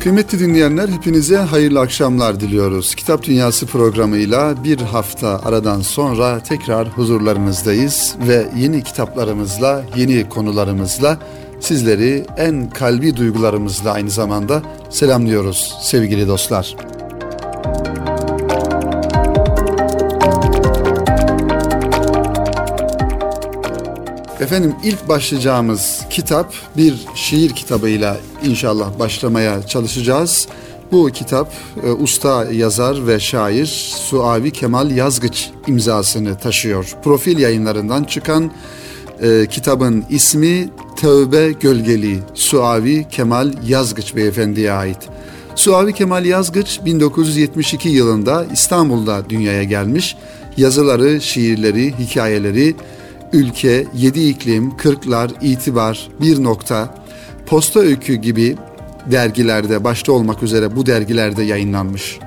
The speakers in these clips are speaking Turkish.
Kıymetli dinleyenler hepinize hayırlı akşamlar diliyoruz. Kitap Dünyası programıyla bir hafta aradan sonra tekrar huzurlarınızdayız ve yeni kitaplarımızla, yeni konularımızla sizleri en kalbi duygularımızla aynı zamanda selamlıyoruz sevgili dostlar. Efendim ilk başlayacağımız kitap bir şiir kitabıyla inşallah başlamaya çalışacağız. Bu kitap e, usta yazar ve şair Suavi Kemal Yazgıç imzasını taşıyor. Profil yayınlarından çıkan e, kitabın ismi Tövbe Gölgeli Suavi Kemal Yazgıç beyefendiye ait. Suavi Kemal Yazgıç 1972 yılında İstanbul'da dünyaya gelmiş. Yazıları, şiirleri, hikayeleri Ülke, Yedi İklim, Kırklar, İtibar, Bir Nokta, Posta Öykü gibi dergilerde başta olmak üzere bu dergilerde yayınlanmış.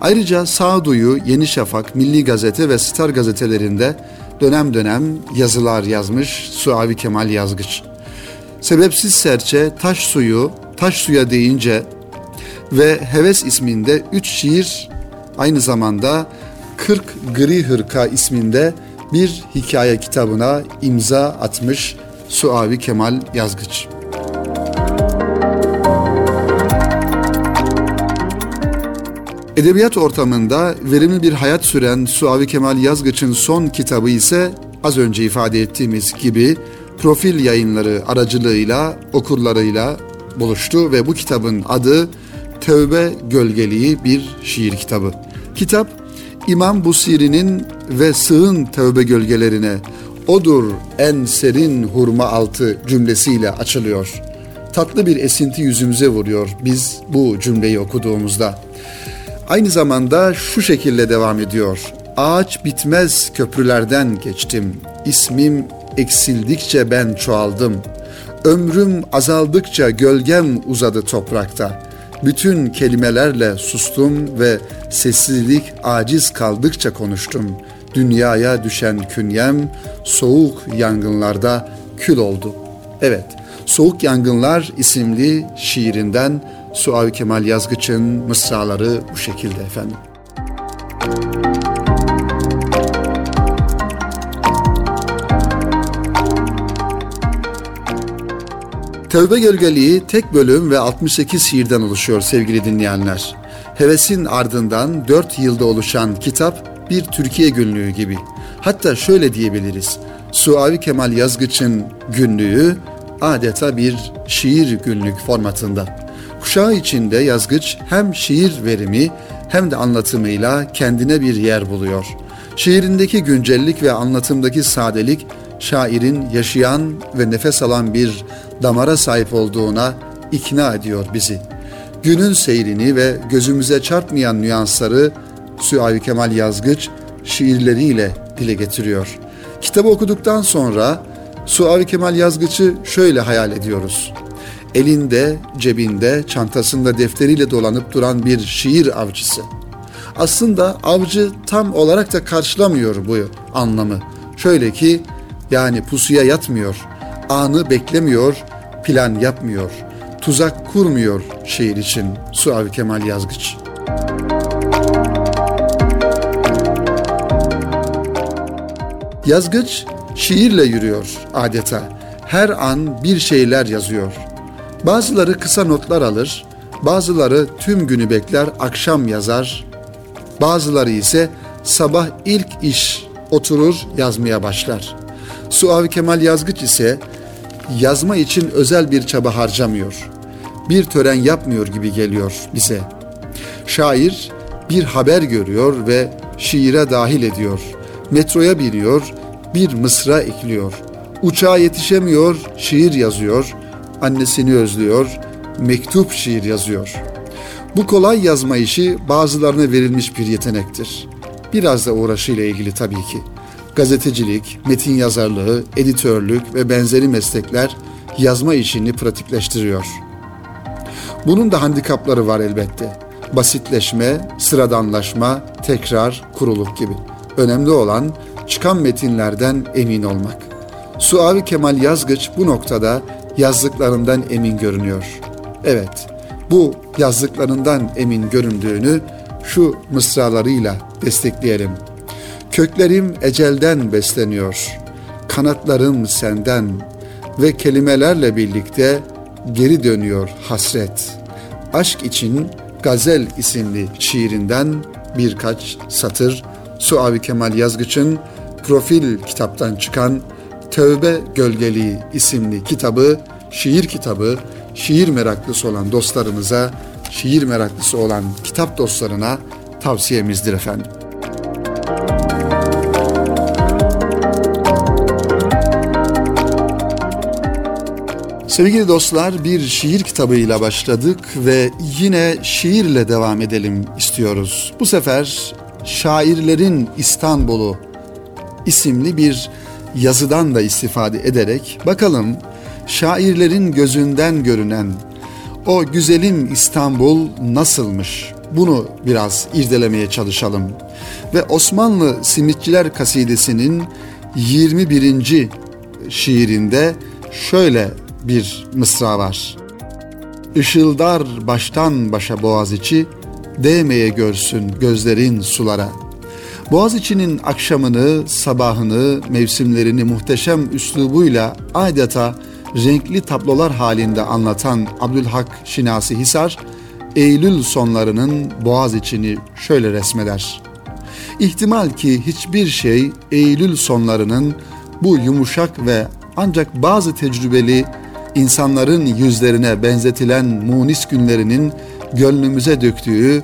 Ayrıca Sağduyu, Yeni Şafak, Milli Gazete ve Star gazetelerinde dönem dönem yazılar yazmış Suavi Kemal Yazgıç. Sebepsiz Serçe, Taş Suyu, Taş Suya deyince ve Heves isminde üç şiir aynı zamanda 40 Gri Hırka isminde bir hikaye kitabına imza atmış Suavi Kemal Yazgıç. Edebiyat ortamında verimli bir hayat süren Suavi Kemal Yazgıç'ın son kitabı ise az önce ifade ettiğimiz gibi profil yayınları aracılığıyla okurlarıyla buluştu ve bu kitabın adı Tövbe Gölgeliği bir şiir kitabı. Kitap İmam Busiri'nin ve sığın tövbe gölgelerine odur en serin hurma altı cümlesiyle açılıyor. Tatlı bir esinti yüzümüze vuruyor biz bu cümleyi okuduğumuzda. Aynı zamanda şu şekilde devam ediyor. Ağaç bitmez köprülerden geçtim. İsmim eksildikçe ben çoğaldım. Ömrüm azaldıkça gölgem uzadı toprakta. Bütün kelimelerle sustum ve sessizlik aciz kaldıkça konuştum. Dünyaya düşen künyem soğuk yangınlarda kül oldu. Evet, Soğuk Yangınlar isimli şiirinden Suavi Kemal Yazgıç'ın mısraları bu şekilde efendim. Tevbe Gölgeliği tek bölüm ve 68 şiirden oluşuyor sevgili dinleyenler. Hevesin ardından 4 yılda oluşan kitap bir Türkiye günlüğü gibi. Hatta şöyle diyebiliriz. Suavi Kemal Yazgıç'ın günlüğü adeta bir şiir günlük formatında. Kuşağı içinde Yazgıç hem şiir verimi hem de anlatımıyla kendine bir yer buluyor. Şiirindeki güncellik ve anlatımdaki sadelik şairin yaşayan ve nefes alan bir damara sahip olduğuna ikna ediyor bizi. Günün seyrini ve gözümüze çarpmayan nüansları Süavi Kemal Yazgıç şiirleriyle dile getiriyor. Kitabı okuduktan sonra Suavi Kemal Yazgıç'ı şöyle hayal ediyoruz. Elinde, cebinde, çantasında defteriyle dolanıp duran bir şiir avcısı. Aslında avcı tam olarak da karşılamıyor bu anlamı. Şöyle ki yani pusuya yatmıyor, anı beklemiyor, plan yapmıyor, tuzak kurmuyor şiir için Suavi Kemal Yazgıç. Yazgıç şiirle yürüyor adeta. Her an bir şeyler yazıyor. Bazıları kısa notlar alır, bazıları tüm günü bekler, akşam yazar. Bazıları ise sabah ilk iş oturur yazmaya başlar. Suavi Kemal Yazgıç ise yazma için özel bir çaba harcamıyor. Bir tören yapmıyor gibi geliyor bize. Şair bir haber görüyor ve şiire dahil ediyor. Metroya biniyor, bir mısra ekliyor. Uçağa yetişemiyor, şiir yazıyor. Annesini özlüyor, mektup şiir yazıyor. Bu kolay yazma işi bazılarına verilmiş bir yetenektir. Biraz da uğraşıyla ilgili tabii ki gazetecilik, metin yazarlığı, editörlük ve benzeri meslekler yazma işini pratikleştiriyor. Bunun da handikapları var elbette. Basitleşme, sıradanlaşma, tekrar, kuruluk gibi. Önemli olan çıkan metinlerden emin olmak. Suavi Kemal Yazgıç bu noktada yazdıklarından emin görünüyor. Evet, bu yazdıklarından emin göründüğünü şu mısralarıyla destekleyelim. Köklerim ecelden besleniyor, kanatlarım senden ve kelimelerle birlikte geri dönüyor hasret. Aşk için Gazel isimli şiirinden birkaç satır Suavi Kemal Yazgıç'ın Profil kitaptan çıkan Tövbe Gölgeliği isimli kitabı, şiir kitabı, şiir meraklısı olan dostlarımıza, şiir meraklısı olan kitap dostlarına tavsiyemizdir efendim. Sevgili dostlar bir şiir kitabıyla başladık ve yine şiirle devam edelim istiyoruz. Bu sefer Şairlerin İstanbul'u isimli bir yazıdan da istifade ederek bakalım şairlerin gözünden görünen o güzelim İstanbul nasılmış? Bunu biraz irdelemeye çalışalım. Ve Osmanlı Simitçiler Kasidesi'nin 21. şiirinde şöyle bir mısra var. Işıldar baştan başa boğaz içi, değmeye görsün gözlerin sulara. Boğaz içinin akşamını, sabahını, mevsimlerini muhteşem üslubuyla adeta renkli tablolar halinde anlatan Abdülhak Şinasi Hisar, Eylül sonlarının boğaz içini şöyle resmeder. İhtimal ki hiçbir şey Eylül sonlarının bu yumuşak ve ancak bazı tecrübeli insanların yüzlerine benzetilen munis günlerinin gönlümüze döktüğü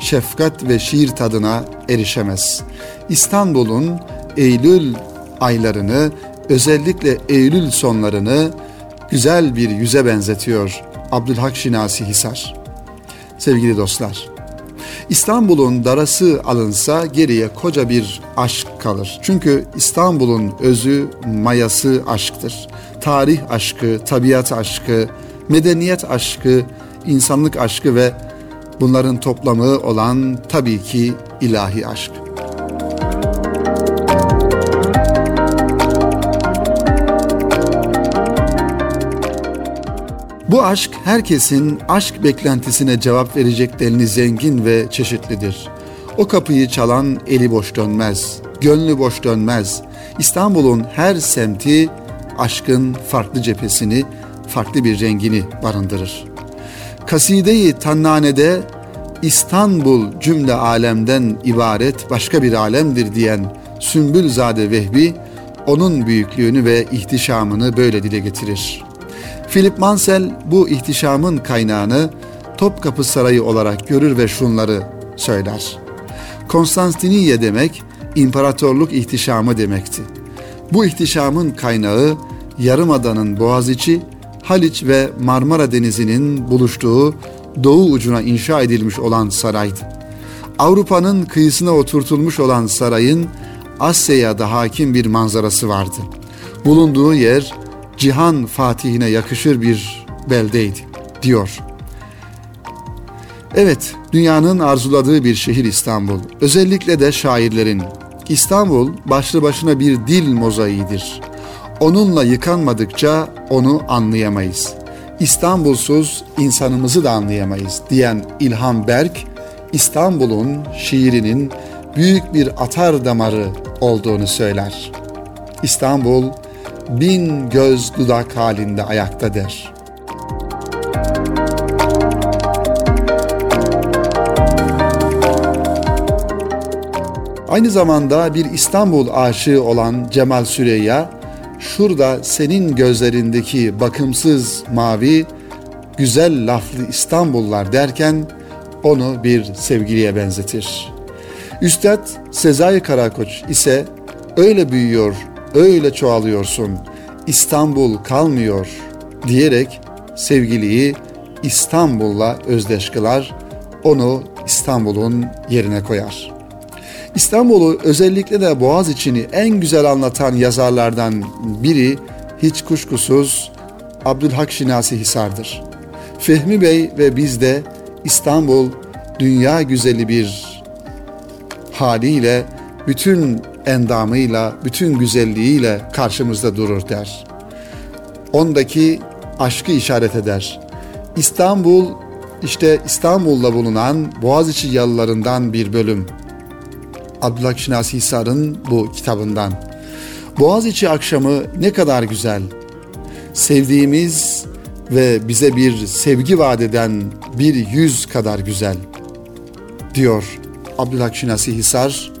şefkat ve şiir tadına erişemez. İstanbul'un Eylül aylarını özellikle Eylül sonlarını güzel bir yüze benzetiyor Abdülhak Şinasi Hisar. Sevgili dostlar, İstanbul'un darası alınsa geriye koca bir aşk kalır. Çünkü İstanbul'un özü, mayası aşktır. Tarih aşkı, tabiat aşkı, medeniyet aşkı, insanlık aşkı ve bunların toplamı olan tabii ki ilahi aşk. Bu aşk herkesin aşk beklentisine cevap verecek denli zengin ve çeşitlidir. O kapıyı çalan eli boş dönmez, gönlü boş dönmez. İstanbul'un her semti aşkın farklı cephesini, farklı bir rengini barındırır. Kaside-i Tannane'de İstanbul cümle alemden ibaret başka bir alemdir diyen Sümbülzade Vehbi onun büyüklüğünü ve ihtişamını böyle dile getirir. Philip Mansell bu ihtişamın kaynağını Topkapı Sarayı olarak görür ve şunları söyler. Konstantiniye demek imparatorluk ihtişamı demekti. Bu ihtişamın kaynağı Yarımada'nın Boğaziçi, Haliç ve Marmara Denizi'nin buluştuğu doğu ucuna inşa edilmiş olan saraydı. Avrupa'nın kıyısına oturtulmuş olan sarayın Asya'ya da hakim bir manzarası vardı. Bulunduğu yer cihan fatihine yakışır bir beldeydi diyor. Evet, dünyanın arzuladığı bir şehir İstanbul. Özellikle de şairlerin. İstanbul başlı başına bir dil mozaiğidir. Onunla yıkanmadıkça onu anlayamayız. İstanbulsuz insanımızı da anlayamayız diyen İlhan Berk, İstanbul'un şiirinin büyük bir atar damarı olduğunu söyler. İstanbul bin göz dudak halinde ayakta der. Aynı zamanda bir İstanbul aşığı olan Cemal Süreyya, şurada senin gözlerindeki bakımsız mavi, güzel laflı İstanbullar derken onu bir sevgiliye benzetir. Üstad Sezai Karakoç ise öyle büyüyor, öyle çoğalıyorsun, İstanbul kalmıyor diyerek sevgiliyi İstanbul'la özdeş kılar, onu İstanbul'un yerine koyar. İstanbul'u özellikle de Boğaz içini en güzel anlatan yazarlardan biri hiç kuşkusuz Abdülhak Şinasi Hisar'dır. Fehmi Bey ve biz de İstanbul dünya güzeli bir haliyle bütün endamıyla, bütün güzelliğiyle karşımızda durur der. Ondaki aşkı işaret eder. İstanbul İşte İstanbul'da bulunan Boğaziçi yalılarından bir bölüm. Abdullah Şinasi Hisar'ın bu kitabından. Boğaziçi akşamı ne kadar güzel. Sevdiğimiz ve bize bir sevgi vaat eden bir yüz kadar güzel diyor Abdullah Şinasi Hisar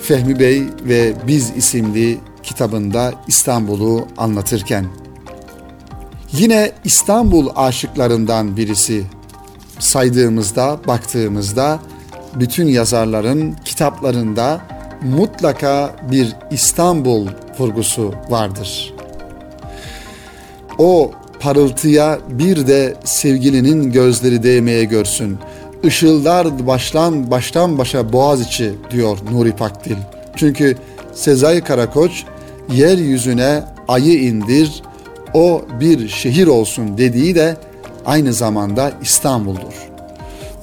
Fehmi Bey ve Biz isimli kitabında İstanbul'u anlatırken. Yine İstanbul aşıklarından birisi saydığımızda, baktığımızda bütün yazarların kitaplarında mutlaka bir İstanbul vurgusu vardır. O parıltıya bir de sevgilinin gözleri değmeye görsün. Işıldar baştan baştan başa boğaz içi diyor Nuri Pakdil. Çünkü Sezai Karakoç yeryüzüne ayı indir o bir şehir olsun dediği de aynı zamanda İstanbul'dur.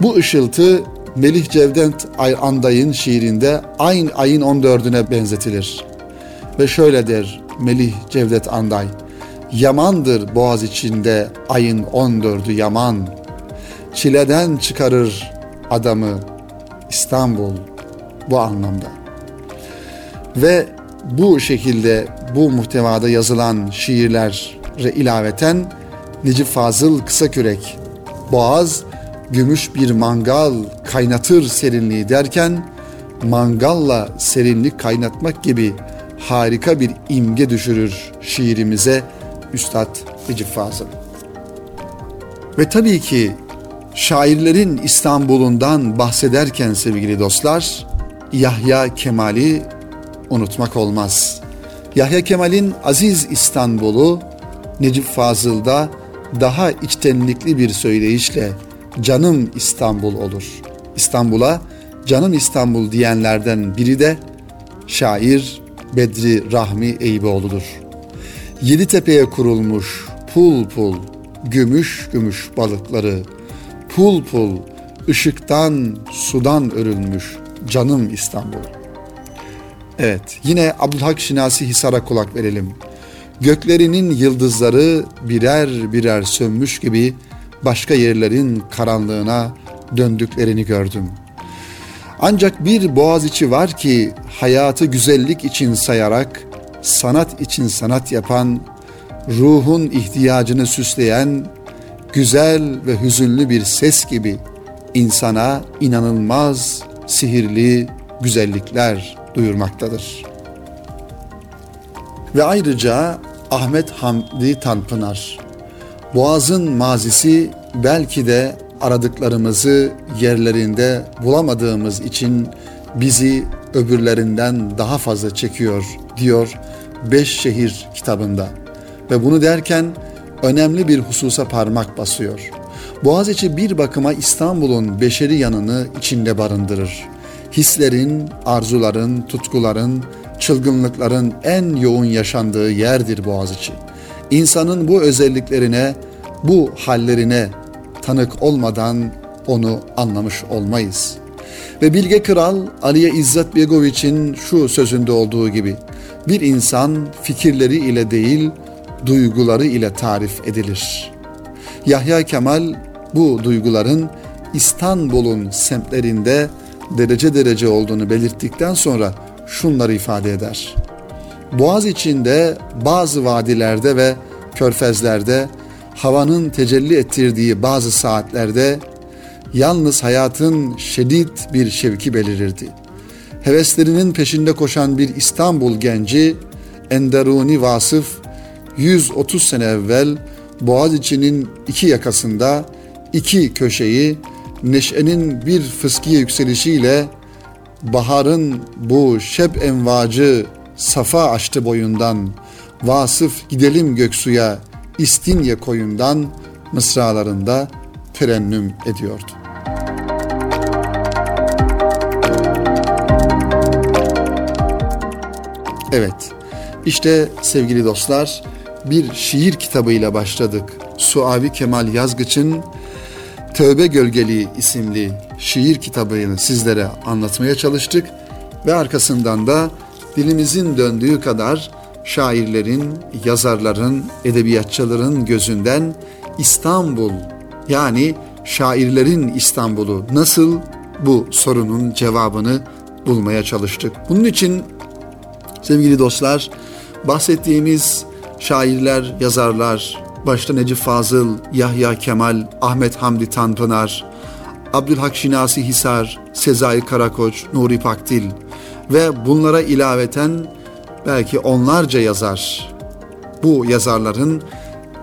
Bu ışıltı Melih Cevdent Anday'ın şiirinde aynı ayın 14'üne benzetilir. Ve şöyle der Melih Cevdet Anday. Yamandır boğaz içinde ayın 14'ü yaman. Çileden çıkarır adamı İstanbul bu anlamda. Ve bu şekilde bu muhtevada yazılan şiirlere ilaveten Necip Fazıl Kısakürek Boğaz gümüş bir mangal kaynatır serinliği derken mangalla serinlik kaynatmak gibi harika bir imge düşürür şiirimize Üstad Necip Fazıl. Ve tabii ki şairlerin İstanbul'undan bahsederken sevgili dostlar Yahya Kemal'i unutmak olmaz. Yahya Kemal'in Aziz İstanbul'u Necip Fazıl'da daha içtenlikli bir söyleyişle canım İstanbul olur. İstanbul'a canım İstanbul diyenlerden biri de şair Bedri Rahmi Eyüboğlu'dur. Yeditepe'ye kurulmuş pul pul, gümüş gümüş balıkları, pul pul, ışıktan, sudan örülmüş canım İstanbul. Evet, yine Abdülhak Şinasi Hisar'a kulak verelim. Göklerinin yıldızları birer birer sönmüş gibi başka yerlerin karanlığına döndüklerini gördüm. Ancak bir boğaz içi var ki hayatı güzellik için sayarak sanat için sanat yapan, ruhun ihtiyacını süsleyen güzel ve hüzünlü bir ses gibi insana inanılmaz sihirli güzellikler duyurmaktadır. Ve ayrıca Ahmet Hamdi Tanpınar Boğaz'ın mazisi belki de aradıklarımızı yerlerinde bulamadığımız için bizi öbürlerinden daha fazla çekiyor diyor Beş Şehir kitabında. Ve bunu derken önemli bir hususa parmak basıyor. Boğaziçi bir bakıma İstanbul'un beşeri yanını içinde barındırır. Hislerin, arzuların, tutkuların, çılgınlıkların en yoğun yaşandığı yerdir Boğaziçi. İnsanın bu özelliklerine, bu hallerine tanık olmadan onu anlamış olmayız. Ve Bilge Kral Aliye İzzet Begoviç'in şu sözünde olduğu gibi bir insan fikirleri ile değil duyguları ile tarif edilir. Yahya Kemal bu duyguların İstanbul'un semtlerinde derece derece olduğunu belirttikten sonra şunları ifade eder. Boğaz içinde bazı vadilerde ve körfezlerde havanın tecelli ettirdiği bazı saatlerde yalnız hayatın şiddet bir şevki belirirdi. Heveslerinin peşinde koşan bir İstanbul genci Enderuni Vasıf 130 sene evvel Boğaziçi'nin iki yakasında iki köşeyi neşenin bir fıskiye yükselişiyle baharın bu şeb envacı safa açtı boyundan, vasıf gidelim göksuya, istinye koyundan mısralarında terennüm ediyordu. Evet, işte sevgili dostlar bir şiir kitabıyla başladık. Suavi Kemal Yazgıç'ın Tövbe Gölgeliği isimli şiir kitabını sizlere anlatmaya çalıştık ve arkasından da dilimizin döndüğü kadar şairlerin, yazarların, edebiyatçıların gözünden İstanbul yani şairlerin İstanbul'u nasıl bu sorunun cevabını bulmaya çalıştık. Bunun için sevgili dostlar bahsettiğimiz şairler, yazarlar, başta Necip Fazıl, Yahya Kemal, Ahmet Hamdi Tanpınar, Abdülhak Şinasi Hisar, Sezai Karakoç, Nuri Pakdil ve bunlara ilaveten belki onlarca yazar. Bu yazarların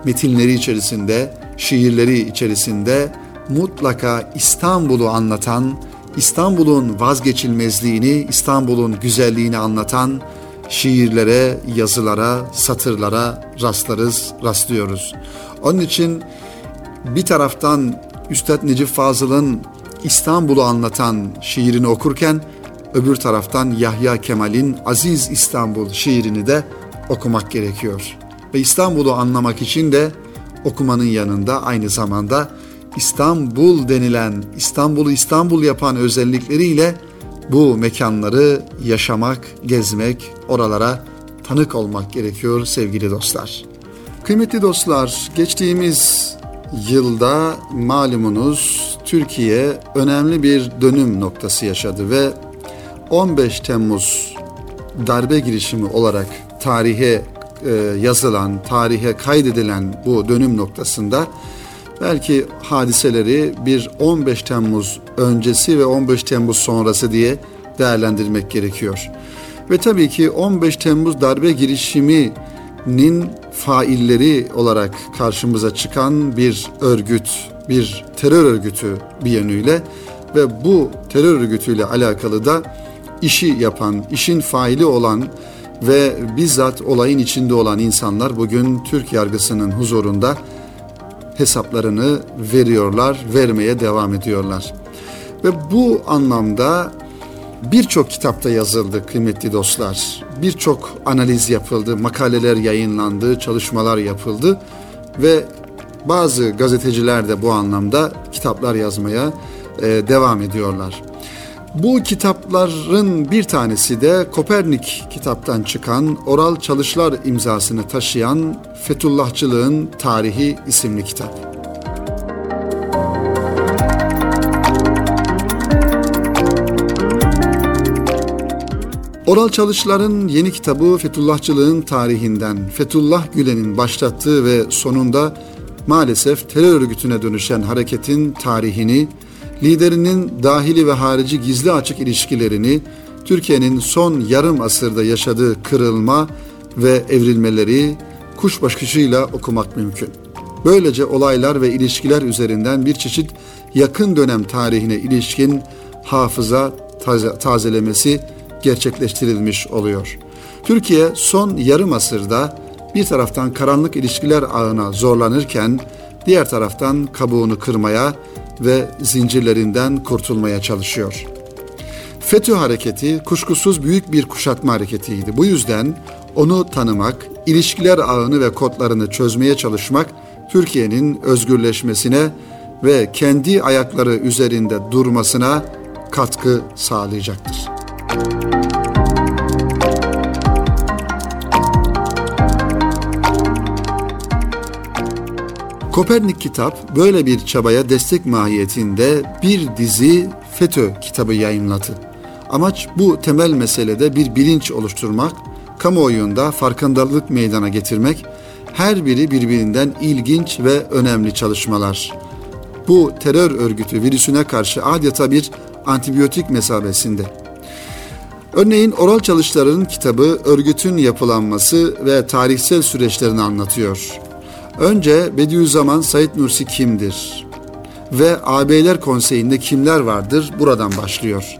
metinleri içerisinde, şiirleri içerisinde mutlaka İstanbul'u anlatan, İstanbul'un vazgeçilmezliğini, İstanbul'un güzelliğini anlatan şiirlere, yazılara, satırlara rastlarız, rastlıyoruz. Onun için bir taraftan Üstad Necip Fazıl'ın İstanbul'u anlatan şiirini okurken öbür taraftan Yahya Kemal'in Aziz İstanbul şiirini de okumak gerekiyor. Ve İstanbul'u anlamak için de okumanın yanında aynı zamanda İstanbul denilen, İstanbul'u İstanbul yapan özellikleriyle bu mekanları yaşamak, gezmek, oralara tanık olmak gerekiyor sevgili dostlar. Kıymetli dostlar, geçtiğimiz yılda malumunuz Türkiye önemli bir dönüm noktası yaşadı ve 15 Temmuz darbe girişimi olarak tarihe e, yazılan, tarihe kaydedilen bu dönüm noktasında belki hadiseleri bir 15 Temmuz öncesi ve 15 Temmuz sonrası diye değerlendirmek gerekiyor. Ve tabii ki 15 Temmuz darbe girişiminin failleri olarak karşımıza çıkan bir örgüt, bir terör örgütü bir yönüyle ve bu terör örgütüyle alakalı da işi yapan, işin faili olan ve bizzat olayın içinde olan insanlar bugün Türk yargısının huzurunda hesaplarını veriyorlar, vermeye devam ediyorlar. Ve bu anlamda birçok kitapta yazıldı kıymetli dostlar. Birçok analiz yapıldı, makaleler yayınlandı, çalışmalar yapıldı ve bazı gazeteciler de bu anlamda kitaplar yazmaya e, devam ediyorlar. Bu kitapların bir tanesi de Kopernik kitaptan çıkan Oral Çalışlar imzasını taşıyan Fetullahçılığın Tarihi isimli kitap. Oral Çalışlar'ın yeni kitabı Fetullahçılığın tarihinden Fethullah Gülen'in başlattığı ve sonunda maalesef terör örgütüne dönüşen hareketin tarihini liderinin dahili ve harici gizli açık ilişkilerini, Türkiye'nin son yarım asırda yaşadığı kırılma ve evrilmeleri kuş bakışıyla okumak mümkün. Böylece olaylar ve ilişkiler üzerinden bir çeşit yakın dönem tarihine ilişkin hafıza taze, tazelemesi gerçekleştirilmiş oluyor. Türkiye son yarım asırda bir taraftan karanlık ilişkiler ağına zorlanırken diğer taraftan kabuğunu kırmaya ve zincirlerinden kurtulmaya çalışıyor. FETÖ hareketi kuşkusuz büyük bir kuşatma hareketiydi. Bu yüzden onu tanımak, ilişkiler ağını ve kodlarını çözmeye çalışmak Türkiye'nin özgürleşmesine ve kendi ayakları üzerinde durmasına katkı sağlayacaktır. Kopernik kitap böyle bir çabaya destek mahiyetinde bir dizi FETÖ kitabı yayınladı. Amaç bu temel meselede bir bilinç oluşturmak, kamuoyunda farkındalık meydana getirmek, her biri birbirinden ilginç ve önemli çalışmalar. Bu terör örgütü virüsüne karşı adeta bir antibiyotik mesabesinde. Örneğin oral çalışların kitabı örgütün yapılanması ve tarihsel süreçlerini anlatıyor. Önce Bediüzzaman Said Nursi kimdir? Ve AB'ler Konseyi'nde kimler vardır? Buradan başlıyor.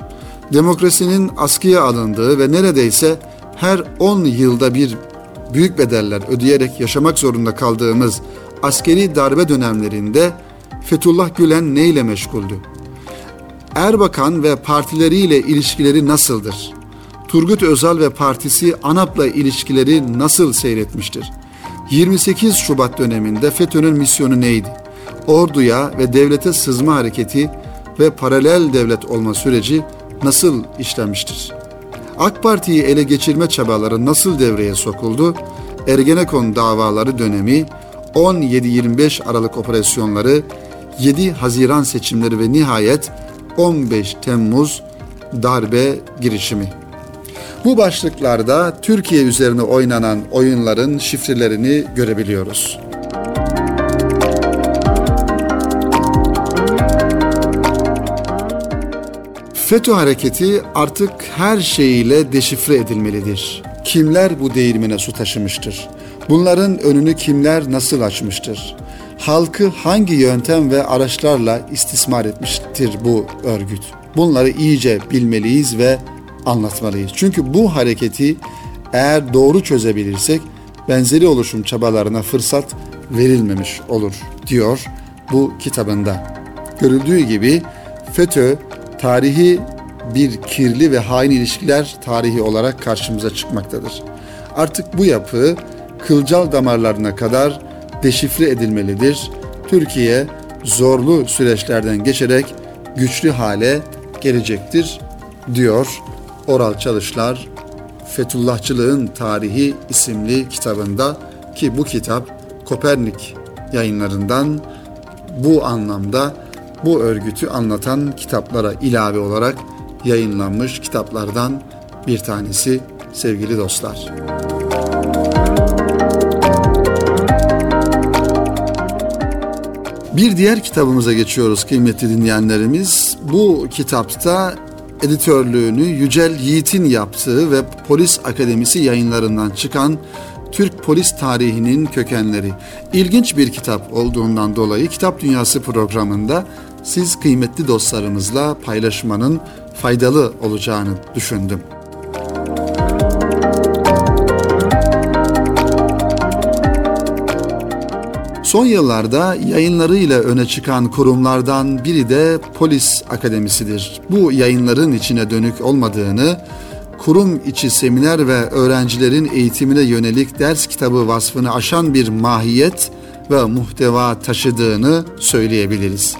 Demokrasinin askıya alındığı ve neredeyse her 10 yılda bir büyük bedeller ödeyerek yaşamak zorunda kaldığımız askeri darbe dönemlerinde Fethullah Gülen neyle meşguldü? Erbakan ve partileriyle ilişkileri nasıldır? Turgut Özal ve partisi ANAP'la ilişkileri nasıl seyretmiştir? 28 Şubat döneminde FETÖ'nün misyonu neydi? Orduya ve devlete sızma hareketi ve paralel devlet olma süreci nasıl işlemiştir? AK Parti'yi ele geçirme çabaları nasıl devreye sokuldu? Ergenekon davaları dönemi, 17-25 Aralık operasyonları, 7 Haziran seçimleri ve nihayet 15 Temmuz darbe girişimi. Bu başlıklarda Türkiye üzerine oynanan oyunların şifrelerini görebiliyoruz. FETÖ hareketi artık her şeyiyle deşifre edilmelidir. Kimler bu değirmene su taşımıştır? Bunların önünü kimler nasıl açmıştır? Halkı hangi yöntem ve araçlarla istismar etmiştir bu örgüt? Bunları iyice bilmeliyiz ve anlatmalıyız. Çünkü bu hareketi eğer doğru çözebilirsek benzeri oluşum çabalarına fırsat verilmemiş olur diyor bu kitabında. Görüldüğü gibi FETÖ tarihi bir kirli ve hain ilişkiler tarihi olarak karşımıza çıkmaktadır. Artık bu yapı kılcal damarlarına kadar deşifre edilmelidir. Türkiye zorlu süreçlerden geçerek güçlü hale gelecektir diyor Oral Çalışlar Fetullahçılığın Tarihi isimli kitabında ki bu kitap Kopernik yayınlarından bu anlamda bu örgütü anlatan kitaplara ilave olarak yayınlanmış kitaplardan bir tanesi sevgili dostlar. Bir diğer kitabımıza geçiyoruz kıymetli dinleyenlerimiz. Bu kitapta editörlüğünü Yücel Yiğit'in yaptığı ve Polis Akademisi yayınlarından çıkan Türk polis tarihinin kökenleri. İlginç bir kitap olduğundan dolayı Kitap Dünyası programında siz kıymetli dostlarımızla paylaşmanın faydalı olacağını düşündüm. Son yıllarda yayınlarıyla öne çıkan kurumlardan biri de Polis Akademisi'dir. Bu yayınların içine dönük olmadığını, kurum içi seminer ve öğrencilerin eğitimine yönelik ders kitabı vasfını aşan bir mahiyet ve muhteva taşıdığını söyleyebiliriz.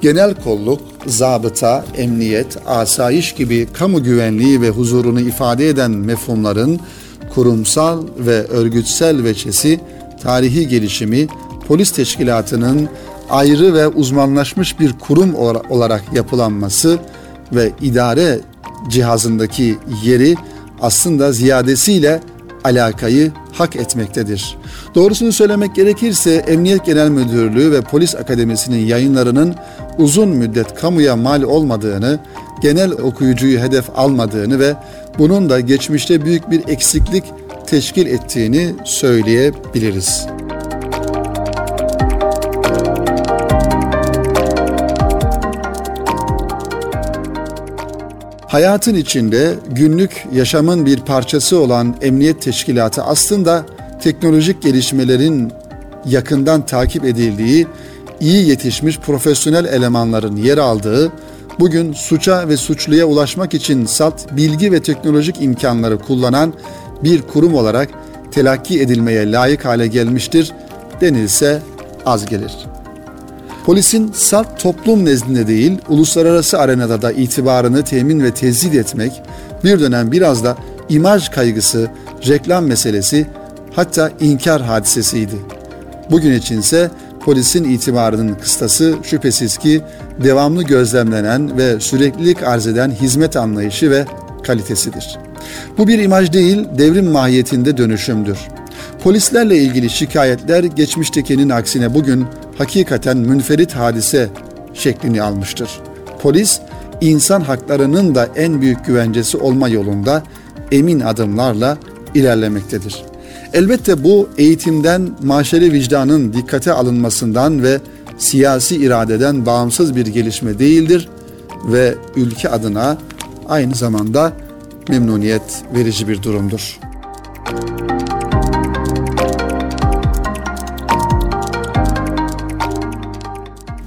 Genel kolluk, zabıta, emniyet, asayiş gibi kamu güvenliği ve huzurunu ifade eden mefhumların kurumsal ve örgütsel veçesi, tarihi gelişimi, polis teşkilatının ayrı ve uzmanlaşmış bir kurum olarak yapılanması ve idare cihazındaki yeri aslında ziyadesiyle alakayı hak etmektedir. Doğrusunu söylemek gerekirse Emniyet Genel Müdürlüğü ve Polis Akademisi'nin yayınlarının uzun müddet kamuya mal olmadığını, genel okuyucuyu hedef almadığını ve bunun da geçmişte büyük bir eksiklik teşkil ettiğini söyleyebiliriz. Hayatın içinde günlük yaşamın bir parçası olan emniyet teşkilatı aslında teknolojik gelişmelerin yakından takip edildiği, iyi yetişmiş profesyonel elemanların yer aldığı, bugün suça ve suçluya ulaşmak için salt bilgi ve teknolojik imkanları kullanan bir kurum olarak telakki edilmeye layık hale gelmiştir denilse az gelir. Polisin salt toplum nezdinde değil, uluslararası arenada da itibarını temin ve tezid etmek, bir dönem biraz da imaj kaygısı, reklam meselesi, hatta inkar hadisesiydi. Bugün içinse polisin itibarının kıstası şüphesiz ki devamlı gözlemlenen ve süreklilik arz eden hizmet anlayışı ve kalitesidir. Bu bir imaj değil, devrim mahiyetinde dönüşümdür. Polislerle ilgili şikayetler geçmiştekinin aksine bugün hakikaten münferit hadise şeklini almıştır. Polis, insan haklarının da en büyük güvencesi olma yolunda emin adımlarla ilerlemektedir. Elbette bu eğitimden maşeri vicdanın dikkate alınmasından ve siyasi iradeden bağımsız bir gelişme değildir ve ülke adına aynı zamanda memnuniyet verici bir durumdur.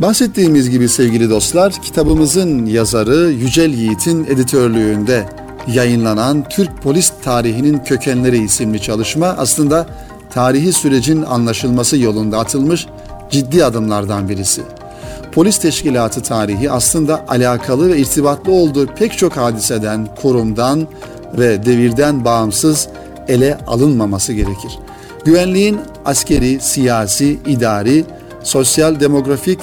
Bahsettiğimiz gibi sevgili dostlar, kitabımızın yazarı Yücel Yiğit'in editörlüğünde yayınlanan Türk Polis Tarihinin Kökenleri isimli çalışma aslında tarihi sürecin anlaşılması yolunda atılmış ciddi adımlardan birisi. Polis teşkilatı tarihi aslında alakalı ve irtibatlı olduğu pek çok hadiseden, kurumdan ve devirden bağımsız ele alınmaması gerekir. Güvenliğin askeri, siyasi, idari, sosyal, demografik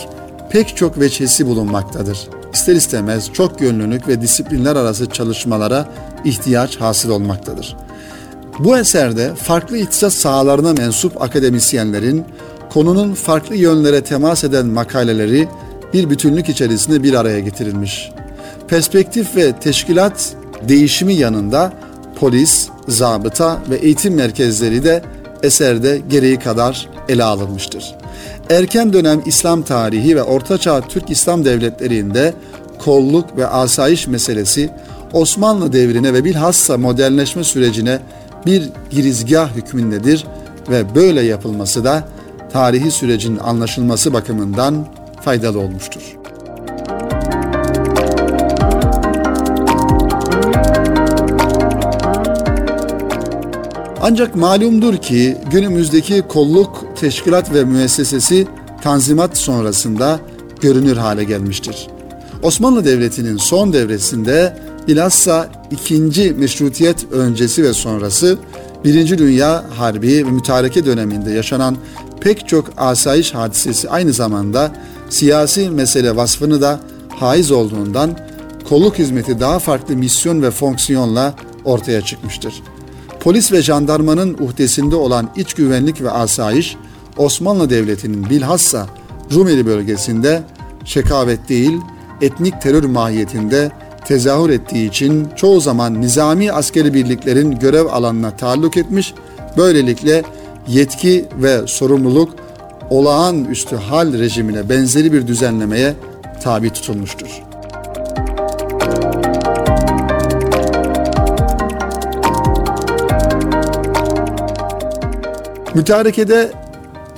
pek çok veçhesi bulunmaktadır. İster istemez çok yönlülük ve disiplinler arası çalışmalara ihtiyaç hasıl olmaktadır. Bu eserde farklı ihtisas sahalarına mensup akademisyenlerin konunun farklı yönlere temas eden makaleleri bir bütünlük içerisinde bir araya getirilmiş. Perspektif ve teşkilat değişimi yanında polis, zabıta ve eğitim merkezleri de eserde gereği kadar ele alınmıştır. Erken dönem İslam tarihi ve Ortaçağ Türk İslam devletlerinde kolluk ve asayiş meselesi Osmanlı devrine ve bilhassa modernleşme sürecine bir girizgah hükmündedir ve böyle yapılması da tarihi sürecin anlaşılması bakımından faydalı olmuştur. Ancak malumdur ki günümüzdeki kolluk, teşkilat ve müessesesi tanzimat sonrasında görünür hale gelmiştir. Osmanlı Devleti'nin son devresinde bilhassa ikinci meşrutiyet öncesi ve sonrası Birinci Dünya Harbi ve mütareke döneminde yaşanan pek çok asayiş hadisesi aynı zamanda siyasi mesele vasfını da haiz olduğundan kolluk hizmeti daha farklı misyon ve fonksiyonla ortaya çıkmıştır. Polis ve jandarmanın uhdesinde olan iç güvenlik ve asayiş Osmanlı Devleti'nin bilhassa Rumeli bölgesinde şekavet değil, etnik terör mahiyetinde tezahür ettiği için çoğu zaman nizami askeri birliklerin görev alanına taalluk etmiş, böylelikle yetki ve sorumluluk olağanüstü hal rejimine benzeri bir düzenlemeye tabi tutulmuştur. Mütarekede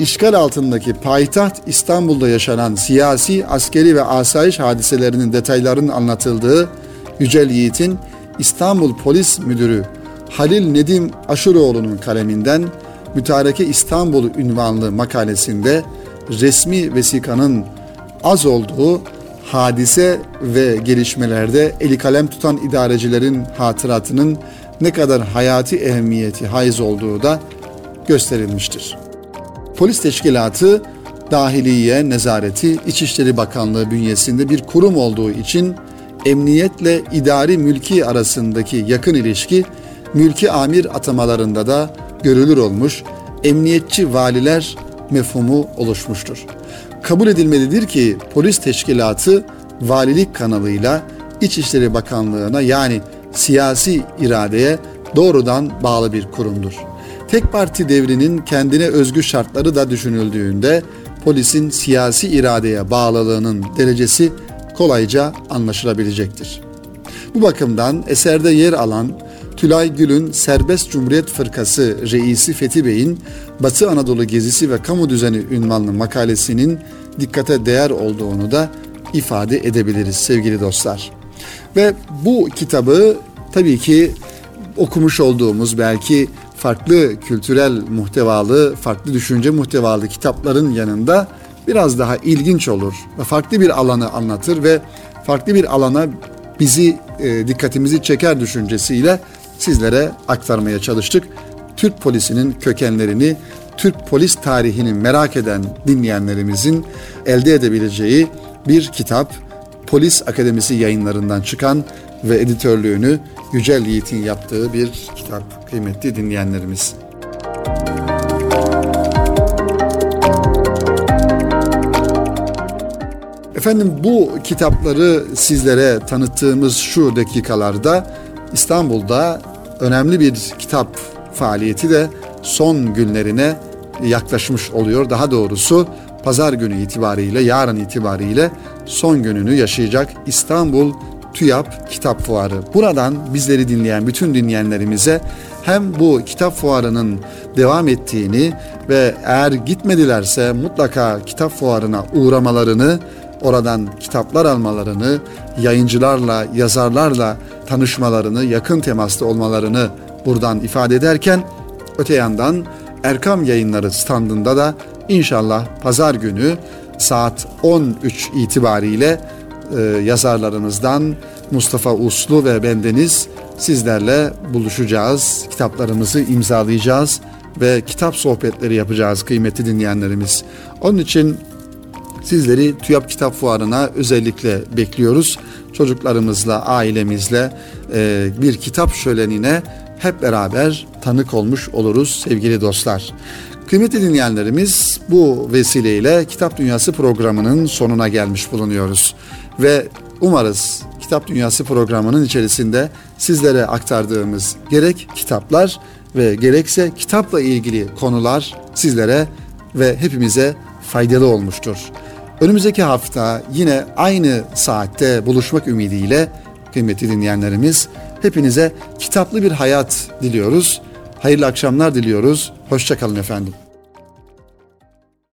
işgal altındaki payitaht İstanbul'da yaşanan siyasi, askeri ve asayiş hadiselerinin detaylarının anlatıldığı Yücel Yiğit'in İstanbul Polis Müdürü Halil Nedim Aşuroğlu'nun kaleminden Mütareke İstanbul ünvanlı makalesinde resmi vesikanın az olduğu hadise ve gelişmelerde eli kalem tutan idarecilerin hatıratının ne kadar hayati ehemmiyeti haiz olduğu da gösterilmiştir. Polis Teşkilatı Dahiliye Nezareti İçişleri Bakanlığı bünyesinde bir kurum olduğu için emniyetle idari mülki arasındaki yakın ilişki mülki amir atamalarında da görülür olmuş, emniyetçi valiler mefhumu oluşmuştur. Kabul edilmelidir ki polis teşkilatı valilik kanalıyla İçişleri Bakanlığı'na yani siyasi iradeye doğrudan bağlı bir kurumdur. Tek parti devrinin kendine özgü şartları da düşünüldüğünde polisin siyasi iradeye bağlılığının derecesi kolayca anlaşılabilecektir. Bu bakımdan eserde yer alan Tülay Gül'ün Serbest Cumhuriyet Fırkası reisi Fethi Bey'in Batı Anadolu gezisi ve kamu düzeni ünvanlı makalesinin dikkate değer olduğunu da ifade edebiliriz sevgili dostlar. Ve bu kitabı tabii ki okumuş olduğumuz belki farklı kültürel muhtevalı, farklı düşünce muhtevalı kitapların yanında biraz daha ilginç olur ve farklı bir alanı anlatır ve farklı bir alana bizi e, dikkatimizi çeker düşüncesiyle sizlere aktarmaya çalıştık. Türk polisinin kökenlerini, Türk polis tarihini merak eden dinleyenlerimizin elde edebileceği bir kitap Polis Akademisi yayınlarından çıkan ve editörlüğünü Yücel Yiğit'in yaptığı bir kitap kıymetli dinleyenlerimiz. Efendim bu kitapları sizlere tanıttığımız şu dakikalarda İstanbul'da önemli bir kitap faaliyeti de son günlerine yaklaşmış oluyor. Daha doğrusu pazar günü itibariyle, yarın itibariyle son gününü yaşayacak İstanbul TÜYAP Kitap Fuarı. Buradan bizleri dinleyen bütün dinleyenlerimize hem bu kitap fuarının devam ettiğini ve eğer gitmedilerse mutlaka kitap fuarına uğramalarını, oradan kitaplar almalarını, yayıncılarla, yazarlarla tanışmalarını, yakın temasta olmalarını buradan ifade ederken öte yandan Erkam Yayınları standında da inşallah pazar günü saat 13 itibariyle e, yazarlarımızdan Mustafa Uslu ve bendeniz sizlerle buluşacağız. Kitaplarımızı imzalayacağız ve kitap sohbetleri yapacağız kıymetli dinleyenlerimiz. Onun için sizleri TÜYAP Kitap Fuarı'na özellikle bekliyoruz. Çocuklarımızla, ailemizle e, bir kitap şölenine hep beraber tanık olmuş oluruz sevgili dostlar. Kıymetli dinleyenlerimiz bu vesileyle Kitap Dünyası programının sonuna gelmiş bulunuyoruz. Ve umarız Kitap Dünyası programının içerisinde sizlere aktardığımız gerek kitaplar ve gerekse kitapla ilgili konular sizlere ve hepimize faydalı olmuştur. Önümüzdeki hafta yine aynı saatte buluşmak ümidiyle kıymetli dinleyenlerimiz hepinize kitaplı bir hayat diliyoruz. Hayırlı akşamlar diliyoruz. Hoşçakalın efendim.